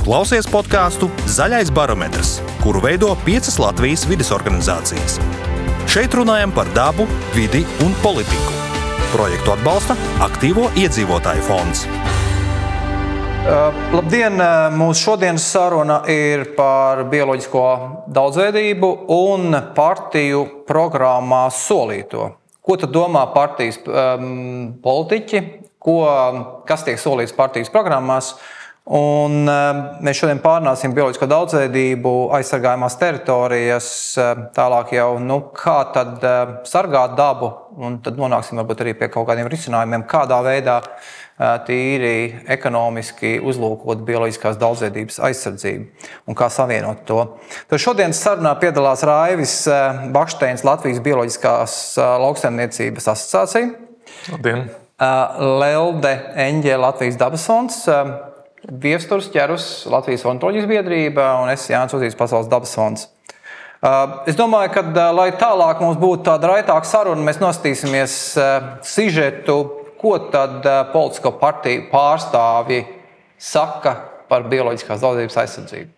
Tu klausies podkāstu Zaļais barometrs, kuru veido piecas Latvijas vidas organizācijas. Šeit runājam par dabu, vidi un politiku. Projektu atbalsta Aktīvo iedzīvotāju fonds. Uh, labdien! Uh, mūsu šodienas saruna ir par bioloģisko daudzveidību un partiju programmā solīto. Ko tad domā partijas um, politiķi, ko, kas tiek solīts partijas programmās? Un, um, mēs šodien pārnāsim bioloģisko daudzveidību, aizsargājumās teritorijas, um, tālāk jau nu, kā tad, uh, sargāt dabu, un tad nonāksim varbūt arī pie kaut kādiem risinājumiem, kādā veidā tīri ekonomiski uzlūkot bioloģiskās daudzveidības aizsardzību un kā savienot to. Tad šodienas sarunā piedalās Raivis Baksteins, Latvijas Bioloģiskās lauksaimniecības asociācija. Labdien! Lelde Eņģe, Latvijas dabas fonds. Viesturs ķerus Latvijas ornitoloģijas biedrība un es Jānis Uzīs Pasaules dabas fonds. Es domāju, ka, lai tālāk mums būtu tāda raitāka saruna, mēs nostīsimies sižetu ko tad politisko partiju pārstāvji saka par bioloģiskās daudzības aizsardzību?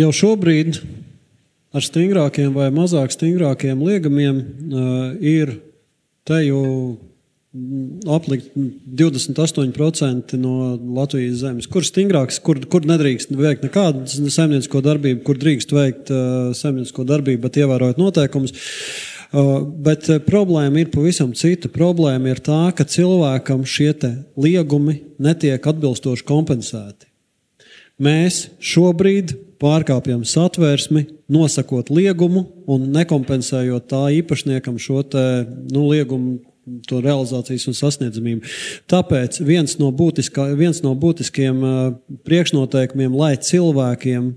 Jau šobrīd ar stingrākiem vai mazāk stingrākiem liegumiem uh, ir te jau aplikt 28% no Latvijas zemes. Kur stingrāks, kur, kur nedrīkst veikt nekādu saimniecisko darbību, kur drīkst veikt uh, saimniecisko darbību, bet ievērojot noteikumus. Uh, bet uh, problēma ir pavisam cita. Problēma ir tā, ka cilvēkam šie liegumi netiek atbilstoši kompensēti. Mēs šobrīd pārkāpjam satversmi, nosakot liegumu un nekompensējot tā īpašniekam šo te, nu, liegumu to realizācijas un sasniedzamību. Tāpēc viens no, būtiskā, viens no būtiskiem uh, priekšnoteikumiem, lai cilvēkiem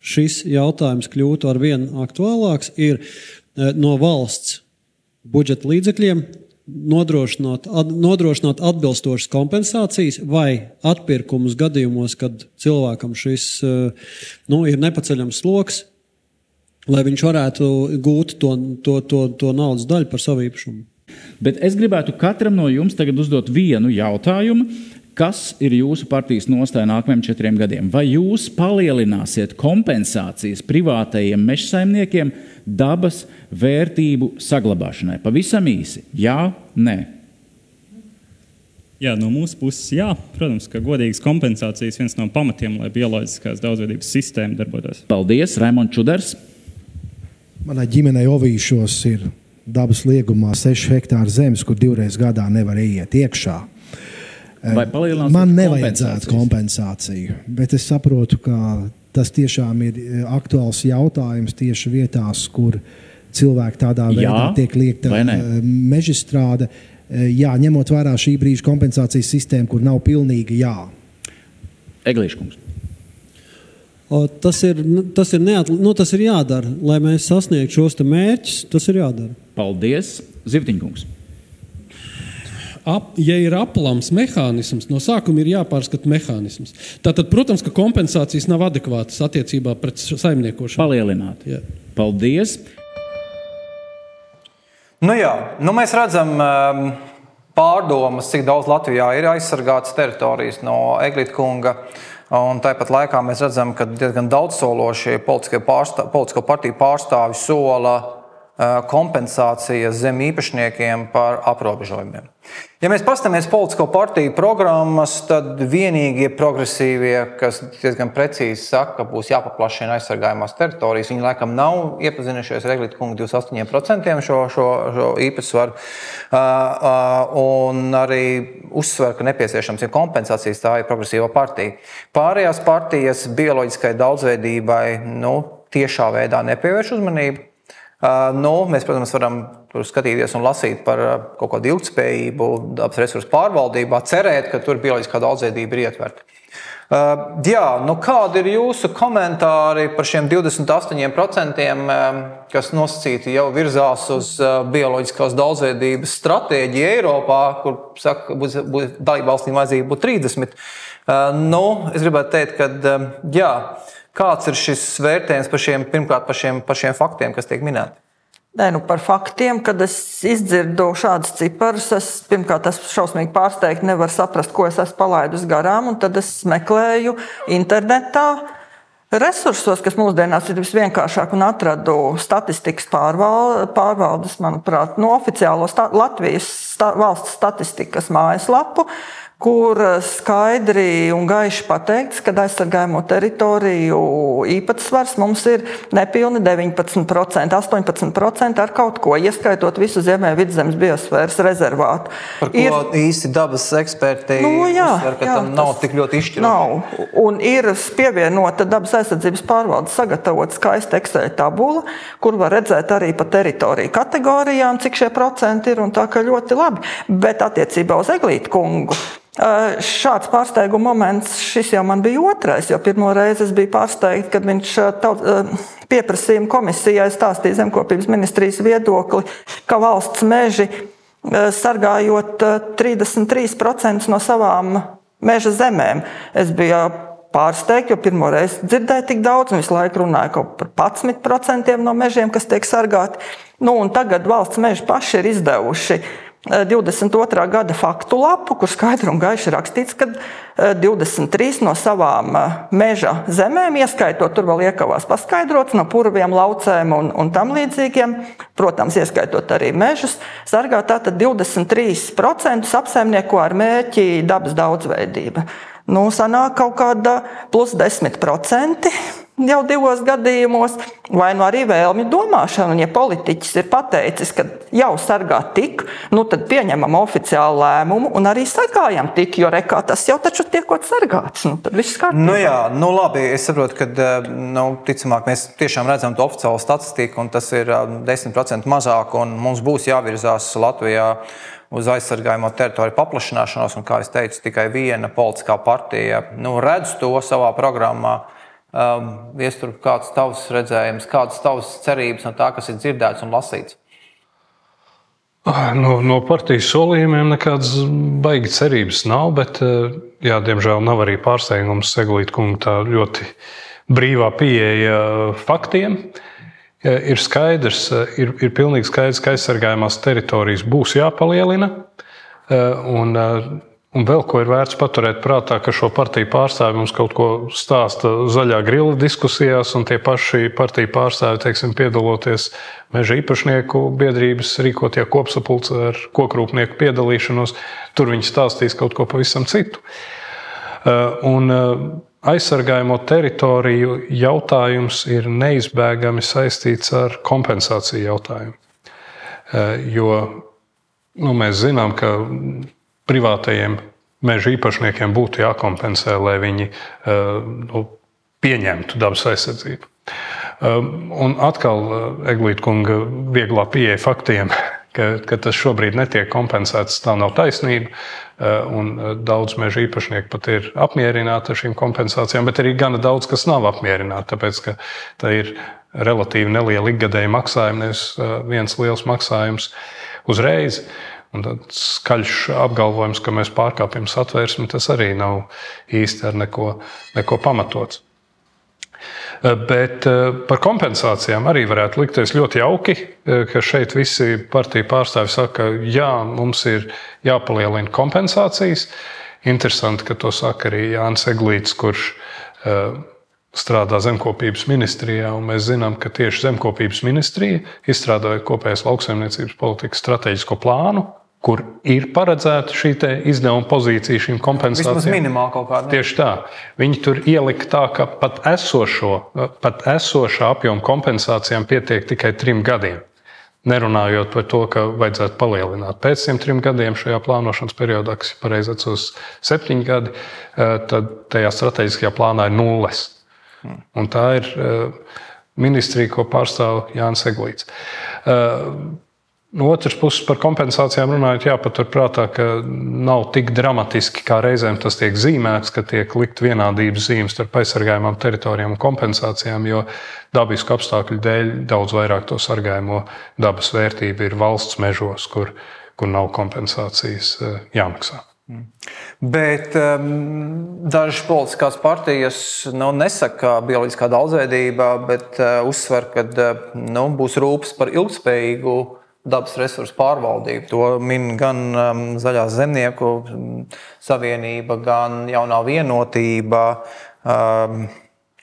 šis jautājums kļūtu ar vien aktuālāks, ir Eh, no valsts budžeta līdzekļiem, nodrošinot, ad, nodrošinot atbilstošas kompensācijas vai atpirkumus gadījumos, kad cilvēkam šis eh, nu, ir nepaceļams sloks, lai viņš varētu gūt to, to, to, to naudas daļu par savu īpašumu. Bet es gribētu katram no jums tagad uzdot vienu jautājumu. Kas ir jūsu partijas nostāja nākamajiem četriem gadiem? Vai jūs palielināsiet kompensācijas privātajiem meža saimniekiem dabas vērtību saglabāšanai? Pavisam īsi. Jā, nē. Jā, no mūsu puses, jā. Protams, ka godīgas kompensācijas viens no pamatiem, lai bioloģiskās daudzveidības sistēma darbotos. Paldies, Raimons Čudars. Manai ģimenei Ovīšos ir dabas liegumā 6 hektāri zemes, kur divreiz gadā nevar iet iekšā. Man nevajadzētu kompensāciju, bet es saprotu, ka tas tiešām ir e, aktuāls jautājums tieši vietās, kur cilvēki tādā veidā jā, tiek liekta e, mežstrāde. Jā, ņemot vērā šī brīža kompensācijas sistēmu, kur nav pilnīga jā. Eglīškungs. Tas ir, tas, ir neatl... nu, tas ir jādara, lai mēs sasniegtu šos mērķus. Tas ir jādara. Paldies, Zivtiņkungs ap, ja ir aplams mehānisms, no sākuma ir jāpārskata mehānisms. Tātad, protams, ka kompensācijas nav adekvātas attiecībā pret saimniekošanu. Palielināt. Jā. Paldies! Nu jā, nu mēs redzam um, pārdomas, cik daudz Latvijā ir aizsargātas teritorijas no Eglīta kunga. Un tāpat laikā mēs redzam, ka diezgan daudzsološie politisko partiju pārstāvji sola kompensācijas zem īpašniekiem par aprobežojumiem. Ja mēs paskatāmies politisko partiju programmas, tad vienīgie progresīvie, kas diezgan precīzi saka, ka būs jāpaplašina aizsargājumās teritorijas, viņi laikam nav iepazinušies ar Eglītu kungu 28% šo, šo, šo īpatsvaru. Un arī uzsver, ka nepieciešams ir kompensācijas, tā ir progresīva partija. Pārējās partijas bioloģiskai daudzveidībai nu, tiešā veidā nepievērš uzmanību. Uh, nu, mēs, protams, varam skatīties un lasīt par uh, kaut kādu ilgspējību, dabas resursu pārvaldībā, cerēt, ka tur bioloģiskā daudzveidība ir ietverta. Uh, jā, nu kādi ir jūsu komentāri par šiem 28%, um, kas nosacīti jau virzās uz bioloģiskās daudzveidības stratēģiju Eiropā, kur saka, būs, būs dalībvalstīm vajadzīgi būt 30%? Nu, es gribētu teikt, ka um, jā. Kāds ir šis vērtējums par šiem, pirmkārt, par šiem, par šiem faktiem, kas tiek minēti? Nē, nu par faktiem, kad es izdzirdu šādus ciparus, es pirmkārt esmu šausmīgi pārsteigts, nevaru saprast, ko es esmu palaidis garām, tad es meklēju internetā. Resursos, kas mūsdienās ir visvienkāršāk, un atradu statistikas pārvaldes, manuprāt, no oficiālo sta Latvijas sta valsts statistikas mājaslapu, kur skaidri un gaiši pateikts, ka aizsargājamo teritoriju īpatsvars mums ir nepilni 19%, 18% ar kaut ko, ieskaitot visu Ziemeļvidzemes biosfēras rezervātu. Par ko ir, īsti dabas eksperti nu, jā, uzsver, ka jā, tam nav tik ļoti izšķiroši. Nav. Un ir pievienota dabas aizsardzības pārvaldes sagatavot skaista Excel tabula, kur var redzēt arī pa teritoriju kategorijām, cik šie procenti ir un tā kā ļoti labi. Bet attiecībā uz Eglītu kungu Šāds pārsteiguma moments, šis jau man bija otrais, jo pirmo reizi es biju pārsteigts, kad viņš taut, pieprasījuma komisijai stāstīja zemkopības ministrijas viedokli, ka valsts meži sargājot 33% no savām meža zemēm. Es biju pārsteigts, jo pirmo reizi dzirdēju tik daudz, un visu laiku runāju par 11% no mežiem, kas tiek sargāti. Nu, tagad valsts meži paši ir izdevuši 22. gada faktu lapu, kur skaidri un gaiši rakstīts, ka 23 no savām meža zemēm, ieskaitot tur vēl iekavās paskaidrots no purviem, laucēm un, un tam līdzīgiem, protams, ieskaitot arī mežus, sargā tātad 23% apsaimnieko ar mērķi dabas daudzveidība. Nu, sanāk kaut kāda plus 10% jau divos gadījumos, vai nu arī vēlmju domāšana. Un, ja politiķis ir pateicis, ka jau sargā tik, nu tad pieņemam oficiālu lēmumu un arī sargājam tik, jo rekā tas jau taču tiekot sargāts. Nu, tad viss kārtībā. Nu jā, nu labi, es saprotu, ka eh, nu, ticamāk mēs tiešām redzam to oficiālo statistiku, un tas ir 10% eh, mazāk, un mums būs jāvirzās Latvijā uz aizsargājamo teritoriju paplašināšanos, un, kā jau teicu, tikai viena politiskā partija nu, redz to savā programmā. Um, Viestur, kāds tavs redzējums, kādas tavas cerības no tā, kas ir dzirdēts un lasīts? No, no partijas solījumiem nekādas baigas cerības nav, bet, eh, jā, diemžēl, nav arī pārsteigums Seglīt kungu tā ļoti brīvā pieeja faktiem. Ir skaidrs, eh, ir, ir pilnīgi skaidrs, ka aizsargājumās teritorijas būs jāpalielina. Eh, un Un vēl ko ir vērts paturēt prātā, ka šo partiju pārstāvji mums kaut ko stāsta zaļā grila diskusijās, un tie paši partiju pārstāvji, teiksim, piedaloties meža īpašnieku biedrības rīkotajā kopsapulcē ar kokrūpnieku piedalīšanos, tur viņi stāstīs kaut ko pavisam citu. Uh, un uh, aizsargājamo teritoriju jautājums ir neizbēgami saistīts ar kompensāciju jautājumu. Uh, jo nu, mēs zinām, ka privātajiem meža īpašniekiem būtu jākompensē, lai viņi eh, nu, pieņemtu dabas aizsardzību. Eh, un atkal eh, Eglīta kunga vieglā pieeja faktiem, ka, ka tas šobrīd netiek kompensēts, tā nav taisnība. Un daudz meža īpašnieku pat ir apmierināti ar šīm kompensācijām, bet arī gana daudz, kas nav apmierināti, tāpēc ka tā ir relatīvi neliela ikgadēja maksājuma, nevis viens liels maksājums uzreiz. Un tāds skaļš apgalvojums, ka mēs pārkāpjam satversmi, tas arī nav īsti ar neko, neko pamatots. Eh, bet eh, par kompensācijām arī varētu likties ļoti jauki, eh, ka šeit visi partiju pārstāvji saka, ka jā, mums ir jāpalielina kompensācijas. Interesanti, ka to saka arī Jānis Eglīts, kurš strādā zemkopības ministrijā. Mēs zinām, ka tieši zemkopības ministrija izstrādāja kopējās lauksaimniecības politikas strateģisko plānu, kur ir paredzēta šī izdevuma pozīcija šīm kompensācijām. Tas minimāli kaut kāda. Tieši tā. Viņi tur ielika tā, ka pat, esošo, pat esošā apjoma kompensācijām pietiek tikai trim gadiem. Nerunājot par to, ka vajadzētu palielināt pēc tiem trim gadiem šajā plānošanas periodā, kas ir pareizi atcīs septiņi gadi, eh, tad tajā strateģiskajā plānā ir nulles. Un tā ir eh, ministrija, ko pārstāv Jānis Eglīts. No otras puses, par kompensācijām runājot, jāpaturprātā, ka nav tik dramatiski, kā reizēm tas tiek zīmēts, ka tiek likt vienādības zīmes starp aizsargājumām teritorijām un kompensācijām, jo dabisku apstākļu dēļ daudz vairāk to sargājamo dabas vērtību ir valsts mežos, kur, kur nav kompensācijas eh, jāmaksā. Mm. Bet um, dažas politiskās partijas nu, nesaka, ka bioloģiskā daudzveidība, bet uh, uzsver, ka uh, nu, būs rūpes par ilgspējīgu dabas resursu pārvaldību. To min gan um, Zaļā zemnieku savienība, gan jaunā vienotība. Um,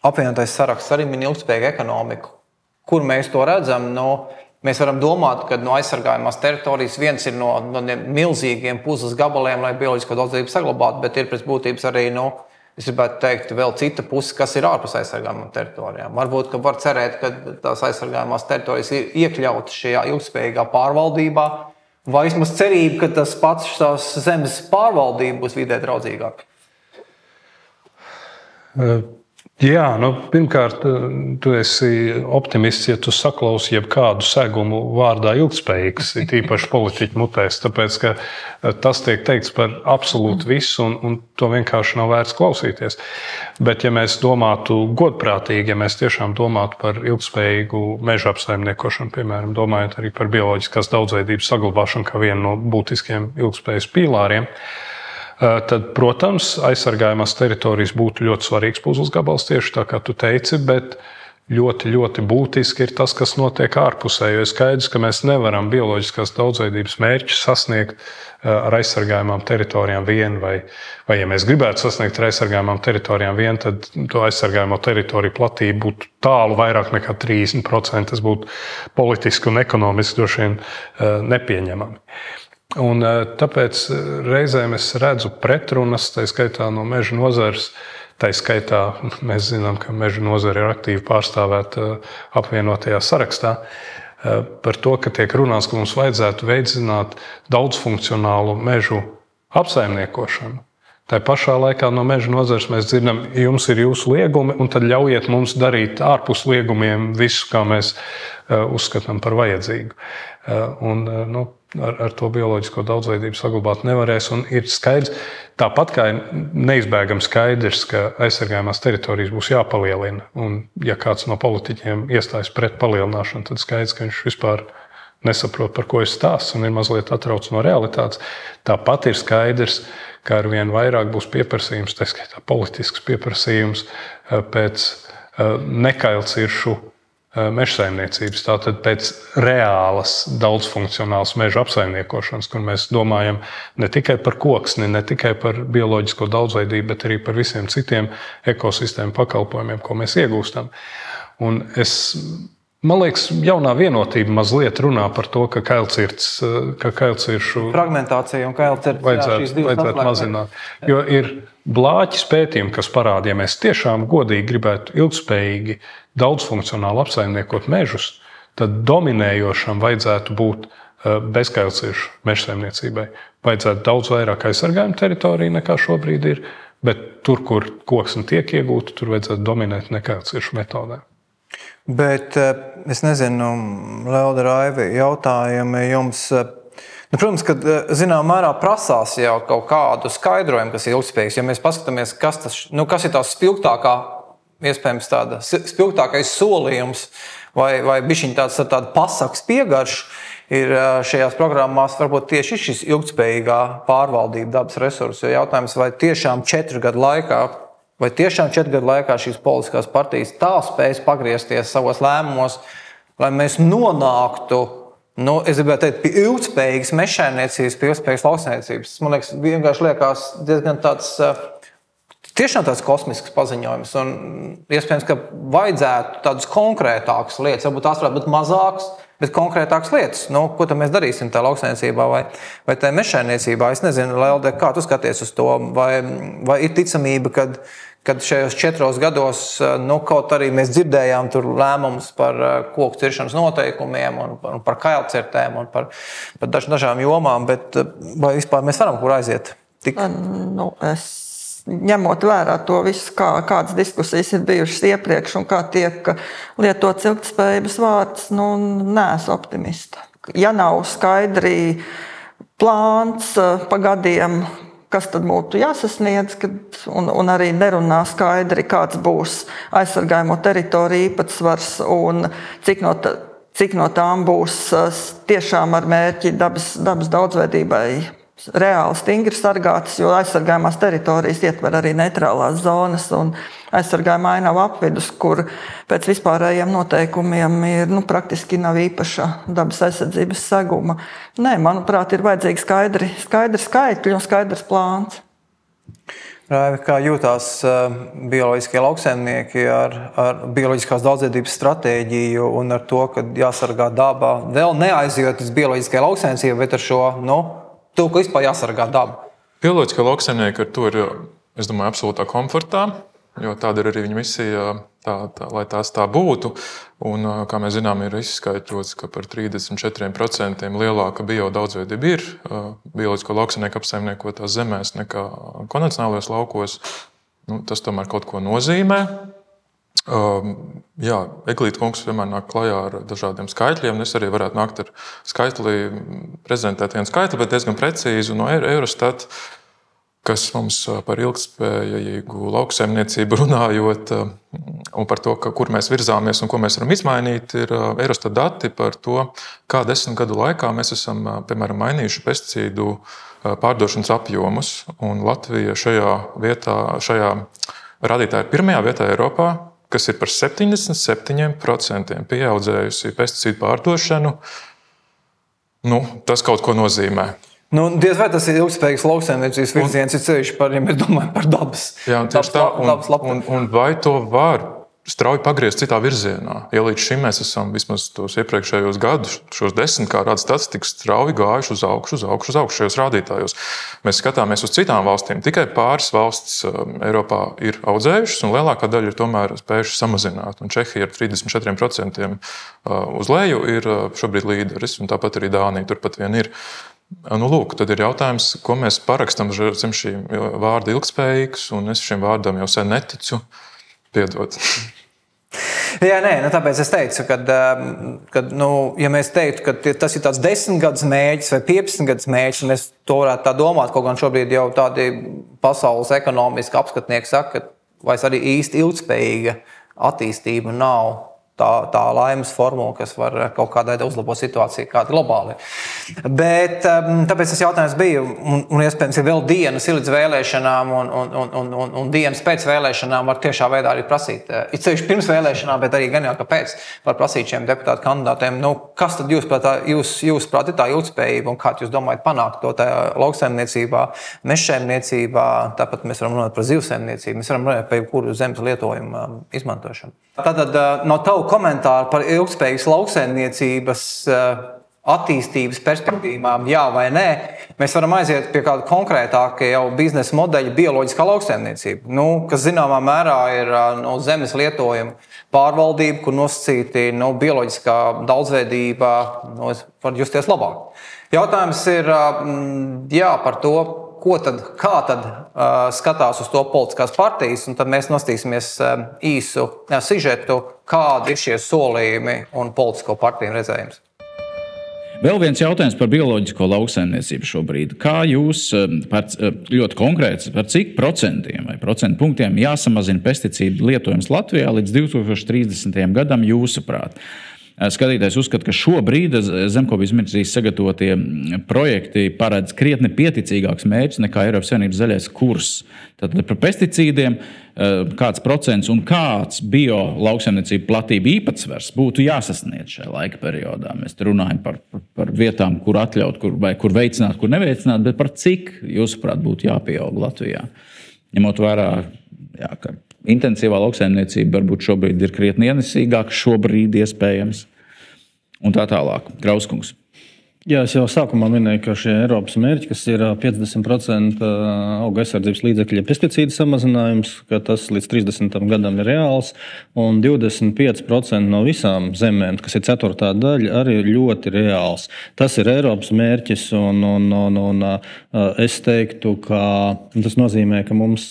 apvienotais saraksts arī min ilgspējīgu ekonomiku. Kur mēs to redzam? Nu, Mēs varam domāt, ka no aizsargājumās teritorijas viens ir no, no milzīgiem puzles gabaliem, lai bioloģisko daudzveidību saglabātu, bet ir pēc būtības arī, nu, es gribētu teikt, vēl cita puse, kas ir ārpus aizsargājumām teritorijām. Varbūt, ka var cerēt, ka tās aizsargājumās teritorijas ir iekļautas šajā ilgspējīgā pārvaldībā, vai vismaz cerība, ka tas pats tās zemes pārvaldība būs vidē draudzīgāka. Jā, nu, pirmkārt, eh, tu esi optimists, ja tu saklausi jebkādu segumu vārdā ilgspējīgs, ir īpaši politiķu mutēs, tāpēc ka eh, tas tiek teikts par absolūti visu, un, un to vienkārši nav vērts klausīties. Bet, ja mēs domātu godprātīgi, ja mēs tiešām domātu par ilgspējīgu meža apsaimniekošanu, piemēram, domājot arī par bioloģiskās daudzveidības saglabāšanu kā vienu no būtiskiem ilgspējas pīlāriem, Eh, tad, protams, aizsargājumās teritorijas būtu ļoti svarīgs puzles gabals, tieši tā kā tu teici, bet ļoti, ļoti būtiski ir tas, kas notiek ārpusē. Jo ir skaidrs, ka mēs nevaram bioloģiskās daudzveidības mērķus sasniegt eh, ar aizsargājumām teritorijām vien, vai, vai ja mēs gribētu sasniegt ar aizsargājumām teritorijām vien, tad to aizsargājamo teritoriju platība būtu tālu vairāk nekā 30%. Tas būtu politiski un ekonomiski droši vien eh, nepieņemami. Un, eh, tāpēc eh, reizēm es redzu pretrunas, tā skaitā no meža nozares. Tā skaitā mēs zinām, ka meža nozare ir aktīvi pārstāvēta eh, apvienotajā sarakstā. Par to, ka tiek runāts, ka mums vajadzētu veicināt daudzfunkcionālu mežu apsaimniekošanu. Tā pašā laikā no meža nozares mēs dzirdam, jums ir jūsu liegumi, un tad ļaujiet mums darīt ārpus liegumiem visu, kā mēs uzskatām par vajadzīgu. Un, nu, ar, ar to bioloģisko daudzveidību saglabāt nevarēs. Ir skaidrs, tāpat kā neizbēgami skaidrs, ka aizsargājumās teritorijas būs jāpalielina. Un, ja kāds no politiķiem iestājas pret palielināšanu, tad skaidrs, ka viņš vispār nesaprot, par ko ir stāsts un ir mazliet atrauc no realitātes. Tāpat ir skaidrs, ka ar vien vairāk būs pieprasījums, tā skaitā politisks pieprasījums eh, pēc eh, nekailciršu Eh, meža saimniecības, tātad pēc reālas, daudzfunkcionālas meža apsaimniekošanas, kur mēs domājam ne tikai par koksni, ne tikai par bioloģisko daudzveidību, bet arī par visiem citiem ekosistēmu pakalpojumiem, ko mēs iegūstam. Un es Man liekas, jaunā vienotība mazliet runā par to, ka kailcirts, ka kailciršu fragmentācija un kailcirts vajadzētu, vajadzētu mazināt. Jo ir blāķis pētījumi, kas parāda, ja mēs tiešām godīgi gribētu ilgspējīgi, daudzfunkcionāli apsaimniekot mežus, tad dominējošam vajadzētu būt eh, bezkailciršu meža saimniecībai. Vajadzētu daudz vairāk aizsargājumu teritoriju nekā šobrīd ir, bet tur, kur koksne tiek iegūta, tur vajadzētu dominēt nekailciršu metodēm. Bet eh, es nezinu, Lelda Raivi, jautājumi jums. Eh, nu, protams, ka zināmā mērā prasās jau kaut kādu skaidrojumu, kas ir ilgspējīgs. Ja mēs paskatāmies, kas, tas, nu, kas ir tās spilgtākā, iespējams, tāda spilgtākais solījums vai, vai bišķiņ tāds tāda pasaks piegarš, ir šajās programmās varbūt tieši šis ilgspējīgā pārvaldība dabas resursu. Jo jautājums, vai tiešām četru gadu laikā Vai tiešām četru gadu laikā šīs politiskās partijas tā spēs pagriezties savos lēmumos, lai mēs nonāktu nu, teikt, pie ilgspējīgas mežsaimniecības, pie ilgspējīgas lauksaimniecības? Man liekas, vienkārši liekas diezgan tāds. Tiešām tāds kosmisks paziņojums, un iespējams, ka vajadzētu tādas konkrētākas lietas, varbūt tās varētu būt mazākas, bet konkrētākas lietas. Nu, ko mēs darīsim tajā lauksainicībā vai, vai tajā mežsaimniecībā? Es nezinu, Lelde, kā tu skaties uz to, vai, vai ir ticamība, ka kad šajos četros gados nu, kaut arī mēs dzirdējām lēmumus par eh, koku ciršanas noteikumiem, un par, un par kailcertēm un par, par daž, dažām jomām, bet eh, vai vispār mēs varam kur aiziet? Tik... Nu, es ņemot vērā to visu, kā, kādas diskusijas ir bijušas iepriekš un kā tiek lietots ilgspējības vārds, nu, neesmu optimista. Ja nav skaidri plāns eh, pa gadiem, kas tad būtu jāsasniedz, kad, un, un arī nerunā skaidri, kāds būs aizsargājamo teritoriju īpatsvars un cik no, cik no tām būs eh, tiešām ar mērķi dabas, dabas daudzveidībai reāli stingri sargātas, jo aizsargājumās teritorijas ietver arī neitrālās zonas un aizsargājuma ainavu apvidus, kur pēc vispārējiem noteikumiem ir nu, praktiski nav īpaša dabas aizsardzības seguma. Nē, manuprāt, ir vajadzīgi skaidri, skaidri skaitļi un skaidrs plāns. Raivi, kā jūtās uh, bioloģiskie lauksaimnieki ar, ar bioloģiskās daudzveidības stratēģiju un ar to, ka jāsargā dabā, vēl neaizjot līdz bioloģiskajai lauksaimniecībai, bet ar šo nu, ka vispār jāsargā daba? Bioloģiskie lauksaimnieki ar to ir, es domāju, absolūtā komfortā, jo tāda ir arī viņa misija tā, tā, lai tās tā būtu. Un, kā mēs zinām, ir izskaidrots, ka par 34% lielāka biodaudzveidība ir bioloģisko lauksaimnieku apsaimniekotās zemēs nekā konvencionālajos laukos. Nu, tas tomēr kaut ko nozīmē. Um, jā, Eglīte kungs vienmēr nāk klajā ar dažādiem skaitļiem. Es arī varētu nākt ar skaitli, prezentēt vienu skaitli, bet diezgan precīzi no Eurostat. Uh, kas mums par ilgspējīgu lauksaimniecību runājot, un par to, ka, kur mēs virzāmies un ko mēs varam izmainīt, ir Eurostat dati par to, kā desmit gadu laikā mēs esam piemēram, mainījuši pesticīdu pārdošanas apjomus. Latvija šajā vietā, šajā rādītājā ir pirmajā vietā Eiropā, kas ir par 77% pieaudzējusi pesticīdu pārdošanu. Nu, tas kaut ko nozīmē. Nu, diez vai tas ir ilgspējīgs lauksaimniecības virziens, ir ceļš par, ja mēs domājam par dabas. Jā, tieši tā. Un, un, un vai to var strauji pagriezt citā virzienā. Ja līdz šim mēs esam vismaz tos iepriekšējos gadus, šos desmit, kā rāda statistika, strauji gājuši uz augšu, uz augšu, uz augšu šajos rādītājos. Mēs skatāmies uz citām valstīm. Tikai pāris valstis um, Eiropā ir audzējušas, un lielākā daļa ir tomēr spējušas samazināt. Un Čehija ar 34% uh, uz leju ir uh, šobrīd līderis, un tāpat arī Dānija turpat vien ir. Nu, lūk, tad ir jautājums, ko mēs parakstām zem šī vārda ilgspējīgs, un es šim vārdam jau sen neticu. Piedod. Jā, nē, nu, tāpēc es teicu, ka, ka nu, ja mēs teiktu, ka tas ir tāds desmit gadus mērķis vai 15 gadus mērķis, un es to varētu tā domāt, kaut gan šobrīd jau tādi pasaules ekonomiski apskatnieki saka, ka vairs arī īsti ilgspējīga attīstība nav tā, tā laimes formula, kas var kaut kādā veidā uzlabot situāciju, kāda globāli. Bet um, tāpēc tas jautājums bija, un, un iespējams, ir vēl dienas līdz vēlēšanām, un, un, un, un, un, un dienas pēc vēlēšanām var tiešā veidā arī prasīt. Uh, it sevišķi pirms vēlēšanām, bet arī gan jau kāpēc var prasīt šiem deputātu kandidātiem, nu, kas tad jūs, prāt, jūs, jūs prāt, ir tā ilgspējība un kā jūs domājat panākt to lauksaimniecībā, mežsaimniecībā, tāpat mēs varam runāt par zivsaimniecību, mēs varam runāt par jebkuru zemes lietojumu um, izmantošanu. Tātad uh, no tavu komentāru par ilgspējīgas lauksaimniecības eh, attīstības perspektīvām, jā vai nē, mēs varam aiziet pie kāda konkrētāka jau biznesa modeļa, bioloģiskā lauksaimniecība, nu, kas zināmā mērā ir no nu, zemes lietojuma pārvaldība, kur nosacīti nu, bioloģiskā daudzveidība, nu, var justies labāk. Jautājums ir jā, par to, ko tad, kā tad uh, skatās uz to politiskās partijas, un tad mēs nostīsimies uh, īsu uh, sižetu, kādi ir šie solījumi un politisko partiju redzējums. Vēl viens jautājums par bioloģisko lauksaimniecību šobrīd. Kā jūs par, ļoti konkrēti, par cik procentiem vai procentu punktiem jāsamazina pesticīdu lietojums Latvijā līdz 2030. gadam, jūsuprāt? Skatītājs uzskata, ka šobrīd zemkopības ministrijas sagatavotie projekti paredz krietni pieticīgāks mērķis nekā Eiropas Savienības zaļais kurs. Tātad par pesticīdiem kāds procents un kāds bio lauksaimniecību platība īpatsvars būtu jāsasniedz šajā laika periodā. Mēs runājam par, par, par vietām, kur atļaut, kur, kur veicināt, kur neveicināt, bet par cik, jūsuprāt, būtu jāpieaug Latvijā. Ņemot vērā, jā, ka intensīvā lauksaimniecība varbūt šobrīd ir krietni ienesīgāka, šobrīd iespējams, un tā tālāk. Grauskungs. Jā, es jau sākumā minēju, ka šie Eiropas mērķi, kas ir 50% auga aizsardzības līdzekļu pesticīdu samazinājums, ka tas līdz 30. gadam ir reāls, un 25% no visām zemēm, kas ir ceturtā daļa, arī ir ļoti reāls. Tas ir Eiropas mērķis, un, un, un, un es teiktu, ka tas nozīmē, ka mums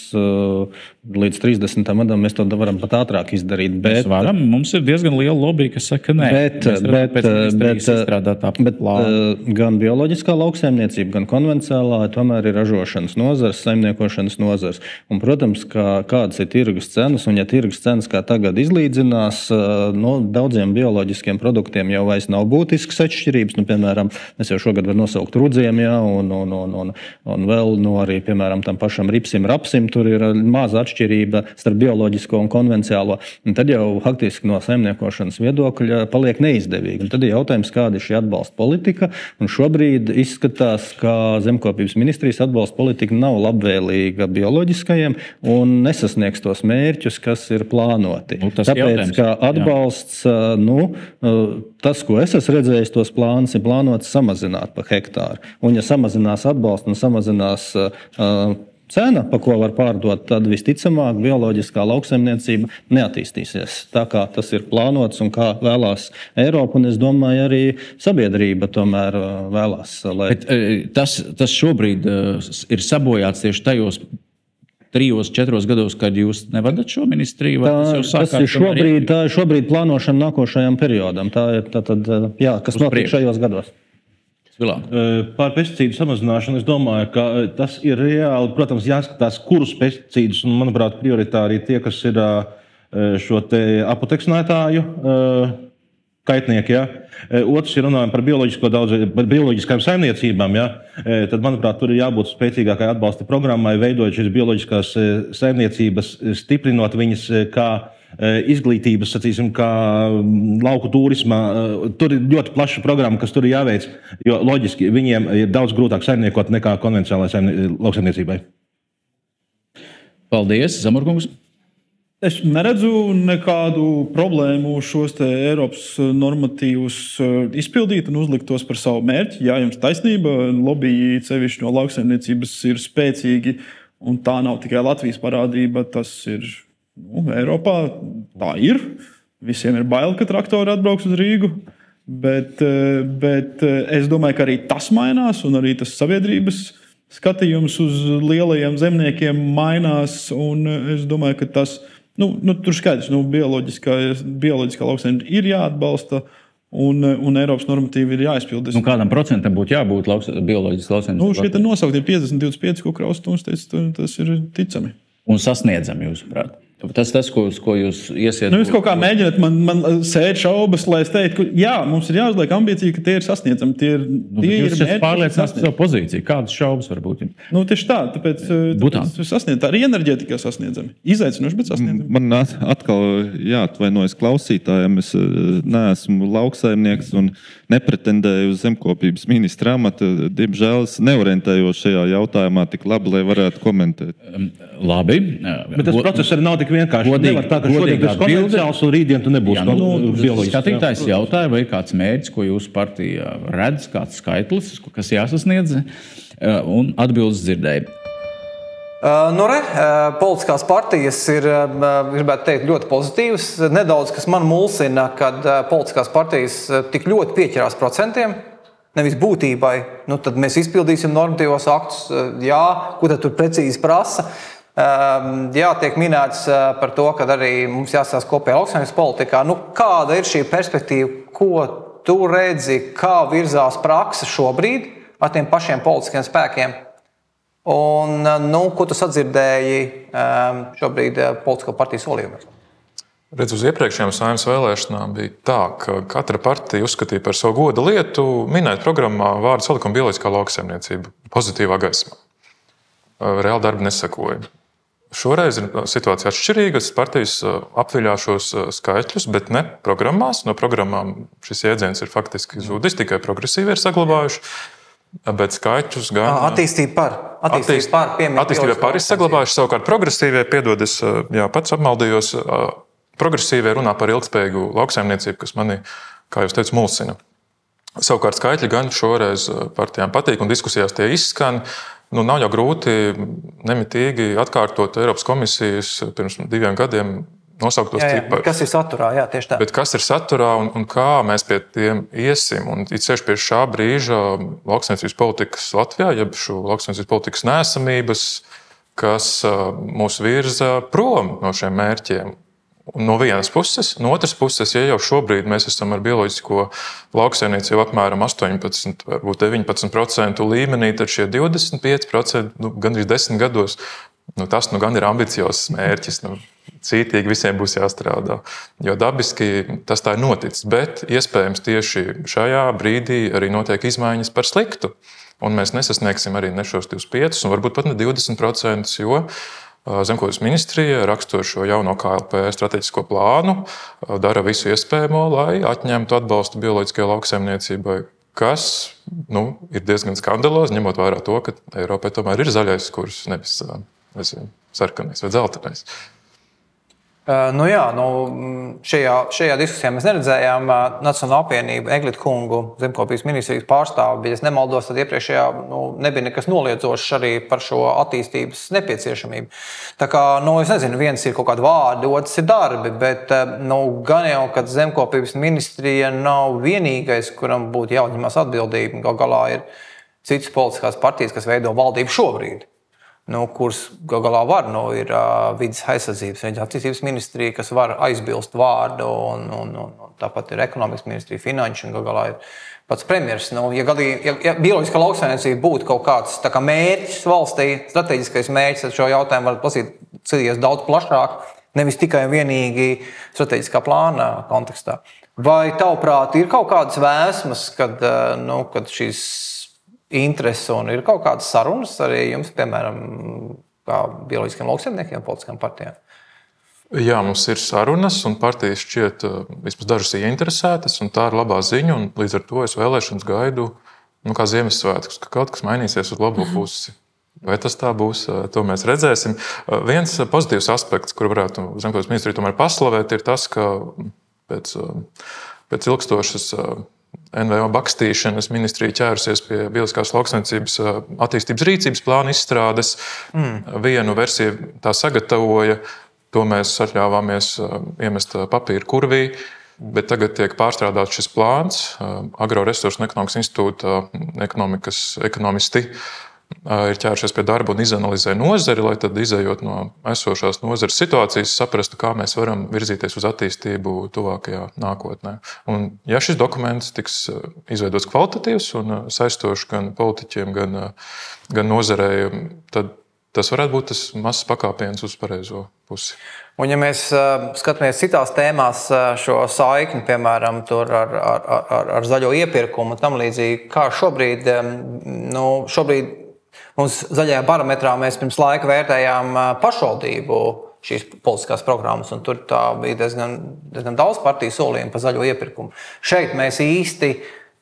līdz 30. gadam mēs to varam pat ātrāk izdarīt. Bet, mēs varam, mums ir diezgan liela lobby, kas saka, ka nē, bet, bet, bet, bet, bet, gan bioloģiskā lauksaimniecība, gan konvencionālā tomēr ir ražošanas nozars, saimniekošanas nozars. Un, protams, kā, kādas ir tirgus cenas, un ja tirgus cenas kā tagad izlīdzinās, no daudziem bioloģiskiem produktiem jau vairs nav būtiskas atšķirības. Nu, piemēram, mēs jau šogad varam nosaukt rudziem, ja, un, un, un, un, un vēl no arī, piemēram, tam pašam ripsim, rapsim, tur ir maza atšķirība starp bioloģisko un konvencionālo. Un tad jau faktiski no saimniekošanas viedokļa paliek neizdevīgi. Un tad ir jautājums, kāda ir šī atbalsta politika. Un šobrīd izskatās, ka zemkopības ministrijas atbalsta politika nav labvēlīga bioloģiskajiem un nesasniegs tos mērķus, kas ir plānoti. Nu, Tāpēc, ka atbalsts, jā. nu, tas, ko es esmu redzējis, tos plānus ir plānots samazināt pa hektāru. Un, ja samazinās atbalstu un samazinās uh, cena, pa ko var pārdot, tad visticamāk bioloģiskā lauksaimniecība neattīstīsies tā, kā tas ir plānots un kā vēlās Eiropa. Un es domāju, arī sabiedrība tomēr uh, vēlās. Lai... Bet, uh, tas, tas šobrīd uh, ir sabojāts tieši tajos trijos, četros gados, kad jūs nevadat šo ministriju? Tā, tas ir šobrīd, tā ir šobrīd plānošana nākošajam periodam. Tā ir tā, tad, jā, kas notiek šajos gados. Par pesticīdu samazināšanu es domāju, ka tas ir reāli. Protams, jāskatās, kurus pesticīdus, un manuprāt, prioritāri tie, kas ir šo apoteksnētāju kaitnieki. Ja? Otrs ir runājot par, daudz, par bioloģiskām saimniecībām. Ja? Tad, manuprāt, tur ir jābūt spēcīgākai atbalsta programmai, veidojot šīs bioloģiskās saimniecības, stiprinot viņas kā izglītības, sacīsim, kā mm, lauku turismā. Eh, tur ir ļoti plaša programma, kas tur ir jāveic. Jo loģiski viņiem ir daudz grūtāk saimniekot nekā konvencionālajai lauksaimniecībai. Paldies, Zamorkungs! Es neredzu nekādu problēmu šos Eiropas normatīvus eh, izpildīt un uzlikt tos par savu mērķi. Jā, jums taisnība, lobby cevišķi no lauksaimniecības ir spēcīgi, un tā nav tikai Latvijas parādība. Tas ir Nu, Eiropā tā ir. Visiem ir bail, ka traktori atbrauks uz Rīgu. Bet, eh, bet eh, es domāju, ka arī tas mainās, un arī tas sabiedrības skatījums uz lielajiem zemniekiem mainās. Eh, es domāju, ka tas nu, nu, tur skaidrs, ka nu, bioloģiskā, bioloģiskā lauksaimniecība ir jāatbalsta. Un, un Eiropas normatīvi ir jāizpilda. Nu, kādam procentam būtu jābūt lauks, bioloģiski lauksaimniecībai? Nu, šie nosauktie 50, 25, ko Kraustunds teica, tas ir ticami. Un sasniedzami, jūsuprāt? Tas tas, ko, ko jūs iesiet. Nu, jūs kaut kā mēģināt man, man sēt šaubas, lai es teiktu, ka jā, mums ir jāuzliek ambīcija, ka tie ir sasniedzami. Tie ir, nu, tie jūs ir pārliecināts par savu pozīciju. Kādas šaubas var būt? Nu, tieši tā, tāpēc, tāpēc sasniedz, tā arī enerģētikā sasniedzami. Izaicinoši, bet sasniedzami. Man atkal jāatvainojas klausītājiem. Es neesmu lauksaimnieks un nepretendēju uz zemkopības ministra amatu. Diemžēl es neorientējos šajā jautājumā tik labi, lai varētu komentēt. Labi. Bet tas process arī nav tik tik vienkārši. Godīgi, Nevar tā, ka šodien tas ir konvencionāls un rītdien tu nebūsi jā, nu, bioloģisks. Skatītājs jautāja, vai kāds mērķis, ko jūsu partija redz, kāds skaitlis, kas jāsasniedz, un atbildes dzirdēja. Uh, nu, re, uh, politiskās partijas ir uh, teikt, ļoti pozitīvas. Nedaudz kas man mulsina, kad politiskās partijas tik ļoti pieķerās procentiem, nevis būtībai. Nu, tad mēs izpildīsim normatīvos aktus, jā, ko tur precīzi prasa. Ehm, jā, tiek minēts eh, par to, ka arī mums jāsās kopējā lauksaimniecības politikā. Nu, kāda ir šī perspektīva, ko tu redzi, kā virzās praksa šobrīd ar tiem pašiem politiskiem spēkiem? Un, eh, nu, ko tu sadzirdēji ehm, šobrīd eh, politisko partiju solījumos? Redz, uz iepriekšējām saimnes vēlēšanām bija tā, ka katra partija uzskatīja par savu godu lietu minēt programmā vārdu salikuma bioloģiskā lauksaimniecība pozitīvā gaismā. Reāli darbi nesakoja. Šoreiz ir situācija atšķirīga. Partijas apviļā šos skaitļus, bet ne programmās. No programmām šis jēdziens ir faktiski zudis, tikai progresīvi ir saglabājuši. Bet skaitļus gan. Attīstība par. Attīstība attīst, par, attīstība par ir saglabājuši. Savukārt progresīvie, piedod, es jā, pats apmaldījos, progresīvie runā par ilgspējīgu lauksaimniecību, kas manī, kā jūs teicat, mulsina. Savukārt skaitļi gan šoreiz partijām patīk un diskusijās tie izskan. Nu, nav jau grūti nemitīgi atkārtot Eiropas komisijas pirms diviem gadiem nosauktos ciparus. Kas ir saturā? Jā, tieši tā. Bet kas ir saturā un, un kā mēs pie tiem iesim? Un it sevišķi pie šā brīža lauksaimniecības politikas Latvijā, jeb šo lauksaimniecības politikas nesamības, kas mūs virza prom no šiem mērķiem. No vienas puses, no otras puses, ja jau šobrīd mēs esam ar bioloģisko lauksaimniecību apmēram 18, varbūt 19% līmenī, tad šie 25% nu, gandrīz 10 gados, nu, tas nu, gan ir ambiciozs mērķis. Nu, cītīgi visiem būs jāstrādā. Jo dabiski tas tā ir noticis. Bet iespējams tieši šajā brīdī arī notiek izmaiņas par sliktu. Un mēs nesasniegsim arī ne šos 25, un varbūt pat ne 20%, jo Zemkopības ministrija, rakstot šo jauno KLP strateģisko plānu, dara visu iespējamo, lai atņemtu atbalstu bioloģiskajai lauksaimniecībai, kas nu, ir diezgan skandalozi, ņemot vērā to, ka Eiropai tomēr ir zaļais kurs, nevis nezinu, sarkanais vai dzeltenais. Uh, nu jā, nu, šajā, šajā diskusijā mēs neredzējām uh, Nacionālo apvienību, Eglitu kungu, zemkopības ministrijas pārstāvu, bet, ja nemaldos, tad iepriekšējā nu, nebija nekas noliedzošs arī par šo attīstības nepieciešamību. Tā kā, nu, es nezinu, viens ir kaut kādi vārdi, otrs ir darbi, bet uh, nu, gan jau, ka zemkopības ministrija nav vienīgais, kuram būtu jāuzņemas atbildība. Galu galā ir citas politiskās partijas, kas veido valdību šobrīd nu, kuras gal galā var. Nu, ir uh, vidas aizsardzības un attīstības ministrija, kas var aizbilst vārdu, un, un, un, un tāpat ir ekonomikas ministrija, finanšu un gal galā ir pats premjerministrs. Nu, ja, gadī, ja, ja bioloģiskā lauksaimniecība būtu kaut kāds kā mērķis valstī, strateģiskais mērķis, tad šo jautājumu var paskatīties daudz plašāk, nevis tikai un vienīgi strateģiskā plāna kontekstā. Vai tavuprāt, ir kaut kādas vēsmas, kad, nu, kad šīs interesi un ir kaut kādas sarunas arī jums, piemēram, kā bioloģiskiem lauksaimniekiem, politiskām partijām? Jā, mums ir sarunas, un partijas šķiet, eh, vismaz dažas ir interesētas, un tā ir labā ziņa. Līdz ar to es vēlēšanas gaidu, nu, kā Ziemassvētkus, ka kaut kas mainīsies uz labo mhm. pusi. Vai tas tā būs, eh, to mēs redzēsim. Eh, viens pozitīvs aspekts, kur varētu Zemkopības ministrija tomēr paslavēt, ir tas, ka pēc, pēc ilgstošas NVO bakstīšanas ministrija ķērusies pie bioloģiskās lauksainicības attīstības rīcības plāna izstrādes. Mm. Vienu versiju tā sagatavoja, to mēs atļāvāmies iemest papīra kurvī. Bet tagad tiek pārstrādāts šis plāns. Agroresursu un ekonomikas institūta ekonomikas ekonomisti ir ķērušies pie darba un izanalizē nozari, lai tad, izējot no esošās nozares situācijas, saprastu, kā mēs varam virzīties uz attīstību tuvākajā nākotnē. Un, ja šis dokuments tiks izveidots kvalitatīvs un saistošs gan politiķiem, gan, gan nozarei, tad tas varētu būt tas mazs pakāpiens uz pareizo pusi. Un, ja mēs skatāmies citās tēmās, šo saikni, piemēram, ar, ar, ar, ar zaļo iepirkumu un tam līdzīgi, kā šobrīd, nu, šobrīd Mums zaļajā barometrā mēs pirms laika vērtējām pašvaldību šīs politiskās programmas, un tur bija diezgan, diezgan daudz partiju solījumu par zaļo iepirkumu. Šeit mēs īsti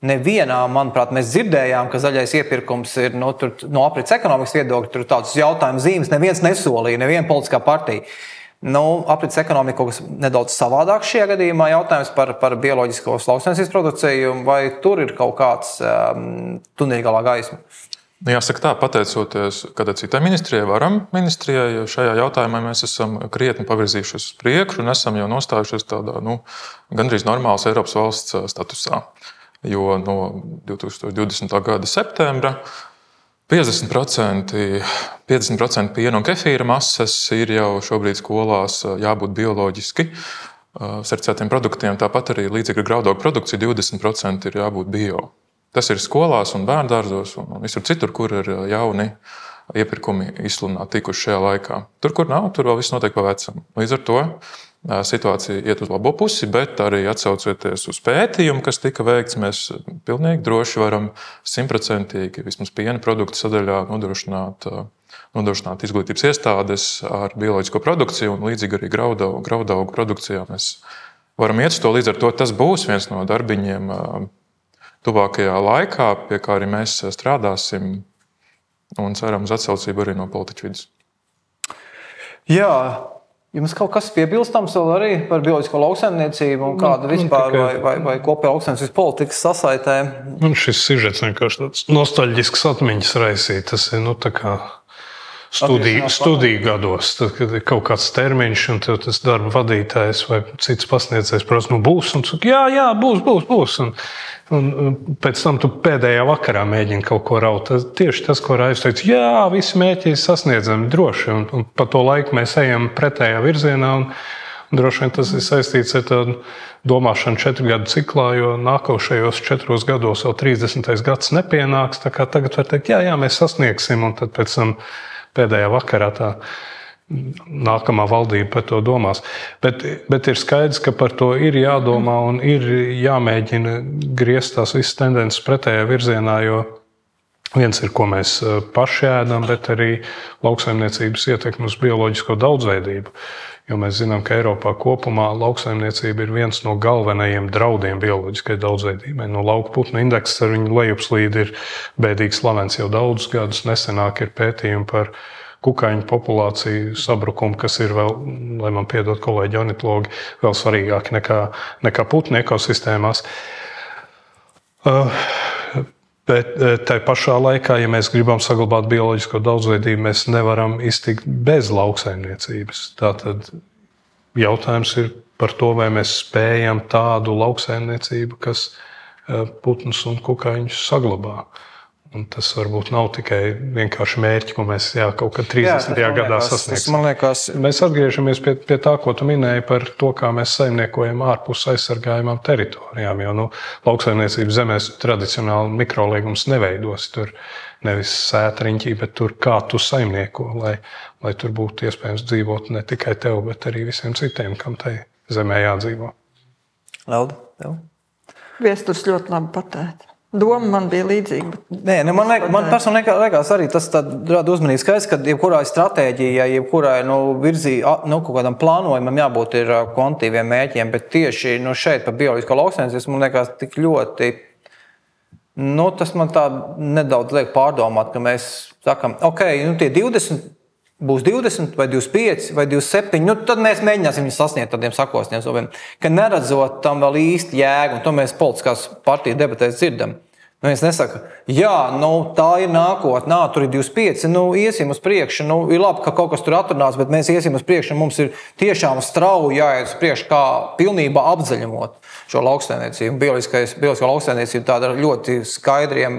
nevienā, manuprāt, mēs dzirdējām, ka zaļais iepirkums ir no, tur, no aprits ekonomikas viedokļa. Tur tādus jautājumu zīmes neviens nesolīja, neviena politiskā partija. Nu, aprits ekonomika kaut kas nedaudz savādāk šajā gadījumā. Jautājums par, par bioloģisko lauksnesības produkciju, vai tur ir kaut kāds um, tuneļgalā gaisma? Nu, jāsaka, tā, pateicoties kādai citai ministrijai, varam ministrijai, šajā jautājumā mēs esam krietni pavirzījušies uz priekšu un esam jau nostājušies tādā nu, gandrīz normālas Eiropas valsts statusā. Jo no 2020. gada septembra 50%, 50 piena un kefīra masas ir jau šobrīd skolās jābūt bioloģiski certificētiem produktiem. Tāpat arī līdzīga graudogu produkcija 20% ir jābūt bio. Tas ir skolās un bērngārzos un visur citur, kur ir jauni iepirkumi izsludināti tikuši šajā laikā. Tur, kur nav, tur vēl viss notiek pa vecam. Līdz ar to situācija iet uz labo pusi, bet arī atsaucoties uz pētījumu, kas tika veikts, mēs pilnīgi droši varam simtprocentīgi vismaz piena produktu sadaļā nodrošināt, nodrošināt izglītības iestādes ar bioloģisko produkciju un līdzīgi arī graudaugu, graudaugu produkcijā. Mēs varam iet uz to. Līdz ar to tas būs viens no darbiņiem tuvākajā laikā, pie kā arī mēs strādāsim un ceram uz atsaucību arī no politiķu vidus. Jā, Jums kaut kas piebilstams vēl arī par bioloģisko lauksaimniecību un nu, kāda nu, vispār tikai... vai, vai, vai kopējā lauksaimniecības politikas sasaitē? Man šis sižets vienkārši tāds nostalģisks atmiņas raisīt. Tas ir nu, tā kā studiju, studiju gados, tad, kad ir kaut kāds termiņš, un tas darba vadītājs vai cits pasniedzējs prasa, nu būs, un saka, jā, jā, būs, būs, būs. Un, Un pēc tam tu pēdējā vakarā mēģini kaut ko raut. Tas, tieši tas, ko Raivs teica, jā, visi mērķi ir sasniedzami droši. Un, un pa to laiku mēs ejam pretējā virzienā. Un, Droši vien tas ir saistīts ar tādu domāšanu četru gadu ciklā, jo nākošajos četros gados jau 30. gads nepienāks. Tagad var teikt, jā, jā, mēs sasniegsim, un tad pēc tam pēdējā vakarā tā nākamā valdība par to domās. Bet, bet ir skaidrs, ka par to ir jādomā un ir jāmēģina griezt tās visas tendences pretējā virzienā. Viens ir, ko mēs eh, paši ēdam, bet arī lauksaimniecības ietekme uz bioloģisko daudzveidību. Jo mēs zinām, ka Eiropā kopumā lauksaimniecība ir viens no galvenajiem draudiem bioloģiskai daudzveidībai. No lauka putnu indeksa ar viņu lejupslīdi ir bēdīgi slavens jau daudzus gadus. Nesenāk ir pētījumi par kukaiņu populāciju sabrukumu, kas ir vēl, lai man piedod kolēģi ornitologi, vēl svarīgāki nekā, nekā putnu ekosistēmās. Uh, bet uh, tā pašā laikā, ja mēs gribam saglabāt bioloģisko daudzveidību, mēs nevaram iztikt bez lauksaimniecības. Tātad jautājums ir par to, vai mēs spējam tādu lauksaimniecību, kas uh, putnus un kukaiņus saglabā. Un tas varbūt nav tikai vienkārši mērķi, ko mēs jā, kaut kad 30. Jā, gadā sasniegsim. Liekas... Mēs atgriežamies pie, pie tā, ko tu minēji par to, kā mēs saimniekojam ārpus aizsargājumām teritorijām. Jo nu, lauksaimniecības zemēs tradicionāli mikroliegums neveidos. Tur nevis sētriņķī, bet tur kā tu saimnieko, lai, lai tur būtu iespējams dzīvot ne tikai tev, bet arī visiem citiem, kam tai zemē jādzīvo. Lauda, Viesturs ļoti labi pateica. Doma man bija līdzīga. Nē, ne, man, liek, man personīgi liekas, arī tas rada uzmanību skaidrs, ka jebkurai stratēģijai, jebkurai nu, virzī, nu, kaut kādam plānojumam jābūt ir kvantitīviem mēķiem, bet tieši nu, šeit par bioloģisko lauksaimniecību man liekas tik ļoti. Nu, tas man tā nedaudz liek pārdomāt, ka mēs sakām, ok, nu, tie 20 būs 20, vai 25, vai 27, nu, tad mēs mēģināsim viņu sasniegt tādiem sakostiem, ka neredzot tam vēl īsti jēgu, un to mēs politiskās partijas debatēs dzirdam. Nu, es nesaku, jā, nu, tā ir nākotnē, tur ir 25, nu, iesim uz priekšu. Nu, ir labi, ka kaut kas tur atrunāts, bet mēs iesim uz priekšu. Mums ir tiešām strauji jāiet uz priekšu, kā pilnībā apzaļumot šo lauksaimniecību. Bioloģiskā lauksaimniecība tāda ļoti skaidriem,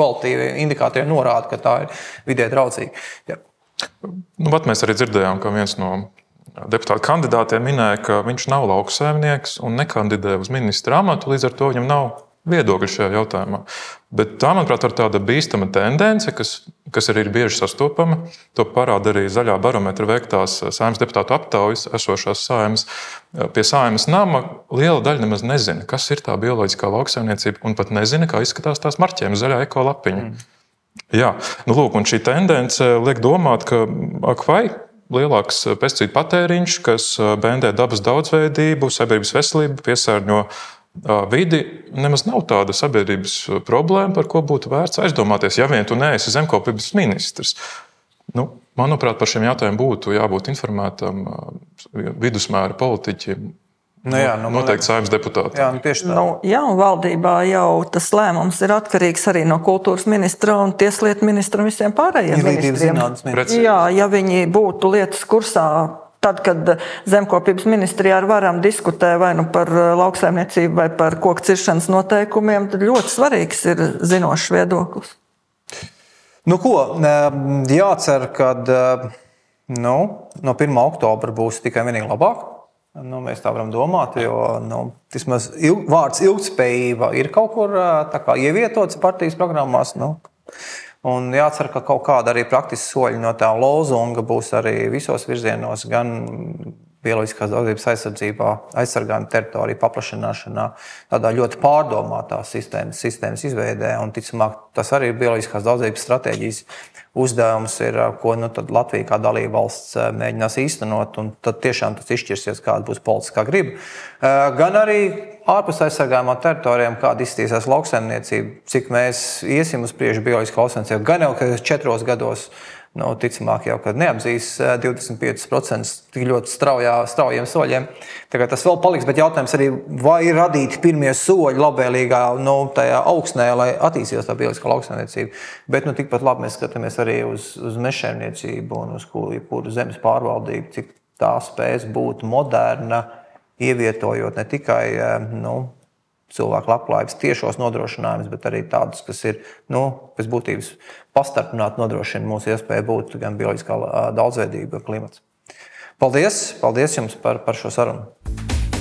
kvalitīviem indikatoriem norāda, ka tā ir vidē draudzīga. Jā. Nu, mēs arī dzirdējām, ka viens no deputāta kandidātiem minēja, ka viņš nav lauksaimnieks un nekandidē uz ministra amatu, līdz ar to viņam nav viedokļu šajā jautājumā. Bet tā, manuprāt, ir tāda bīstama tendence, kas, kas arī ir bieži sastopama. To parāda arī zaļā barometra veiktās saimnes deputātu aptaujas, esošās saimnes. Pie saimnes nama liela daļa nemaz nezina, kas ir tā bioloģiskā lauksaimniecība, un pat nezina, kā izskatās tās marķējuma zaļā ekolapiņa. Mm. Jā, nu, lūk, šī tendence liek domāt, ka ak, vai lielāks pesticīdu patēriņš, kas bendē dabas daudzveidību, sabiedrības veselību, piesārņo vidi, nemaz nav tāda sabiedrības problēma, par ko būtu vērts aizdomāties, ja vien tu neesi zemkopības ministrs. Nu, manuprāt, par šiem jautājumiem būtu jābūt informētam vidusmēra politiķim Nu, jā, nu, Noteikti saimnes deputāti. Jā, nu, tieši tā. Nu, jā, un valdībā jau tas lēmums ir atkarīgs arī no kultūras ministra un tieslietu ministra un visiem pārējiem ministriem. Jā, ja viņi būtu lietas kursā. Tad, kad zemkopības ministrijā ar varam diskutē vai nu par uh, lauksaimniecību vai par koku ciršanas noteikumiem, tad ļoti svarīgs ir zinošs viedoklis. Nu, ko, jācer, ka nu, no 1. oktobra būs tikai vienīgi labāk. Nu, mēs tā varam domāt, jo nu, vismaz ilg, vārds ilgspējība ir kaut kur kā, ievietots partijas programmās. Nu. Un jācer, ka kaut kāda arī praktiska soļa no tā lozunga būs arī visos virzienos, gan bioloģiskās daudzības aizsardzībā, aizsargājuma teritoriju paplašināšanā, tādā ļoti pārdomātā sistēmas, sistēmas izveidē. Un, ticamāk, tas arī ir bioloģiskās daudzības stratēģijas uzdevums ir, ko nu, Latvija kā dalība valsts mēģinās īstenot. Tad tiešām tas izšķirsies, kāda būs politiskā griba. Gan arī ārpus aizsargājumā teritorijām, kāda izskatīsies lauksaimniecība, cik mēs iesim uz priekšu bioloģiskā lauksaimniecība. Gan jau, ka četros gados nu, ticamāk, jau kad neapdzīs 25% tik ļoti straujā, straujiem soļiem. Tagad tas vēl paliks, bet jautājums arī, vai ir radīti pirmie soļi labvēlīgā nu, augsnē, lai attīstītos tā bioloģiskā lauksaimniecība. Bet nu, tikpat labi mēs skatāmies arī uz, uz mežsaimniecību un uz kuru zemes pārvaldību, cik tā spēs būt moderna, ievietojot ne tikai nu, cilvēku labklājības tiešos nodrošinājumus, bet arī tādus, kas ir nu, pēc būtības pastarpināti nodrošina mūsu iespēju būt gan bioloģiskā daudzveidība, gan klimats. Paldies, paldies jums par, par šo sarunu.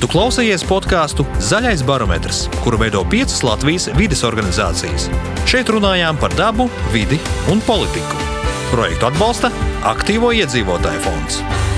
Tu klausījies podkāstu Zaļais barometrs, kuru veido piecas Latvijas vides organizācijas. Šeit runājām par dabu, vidi un politiku. Projektu atbalsta Aktīvo iedzīvotāju fonds.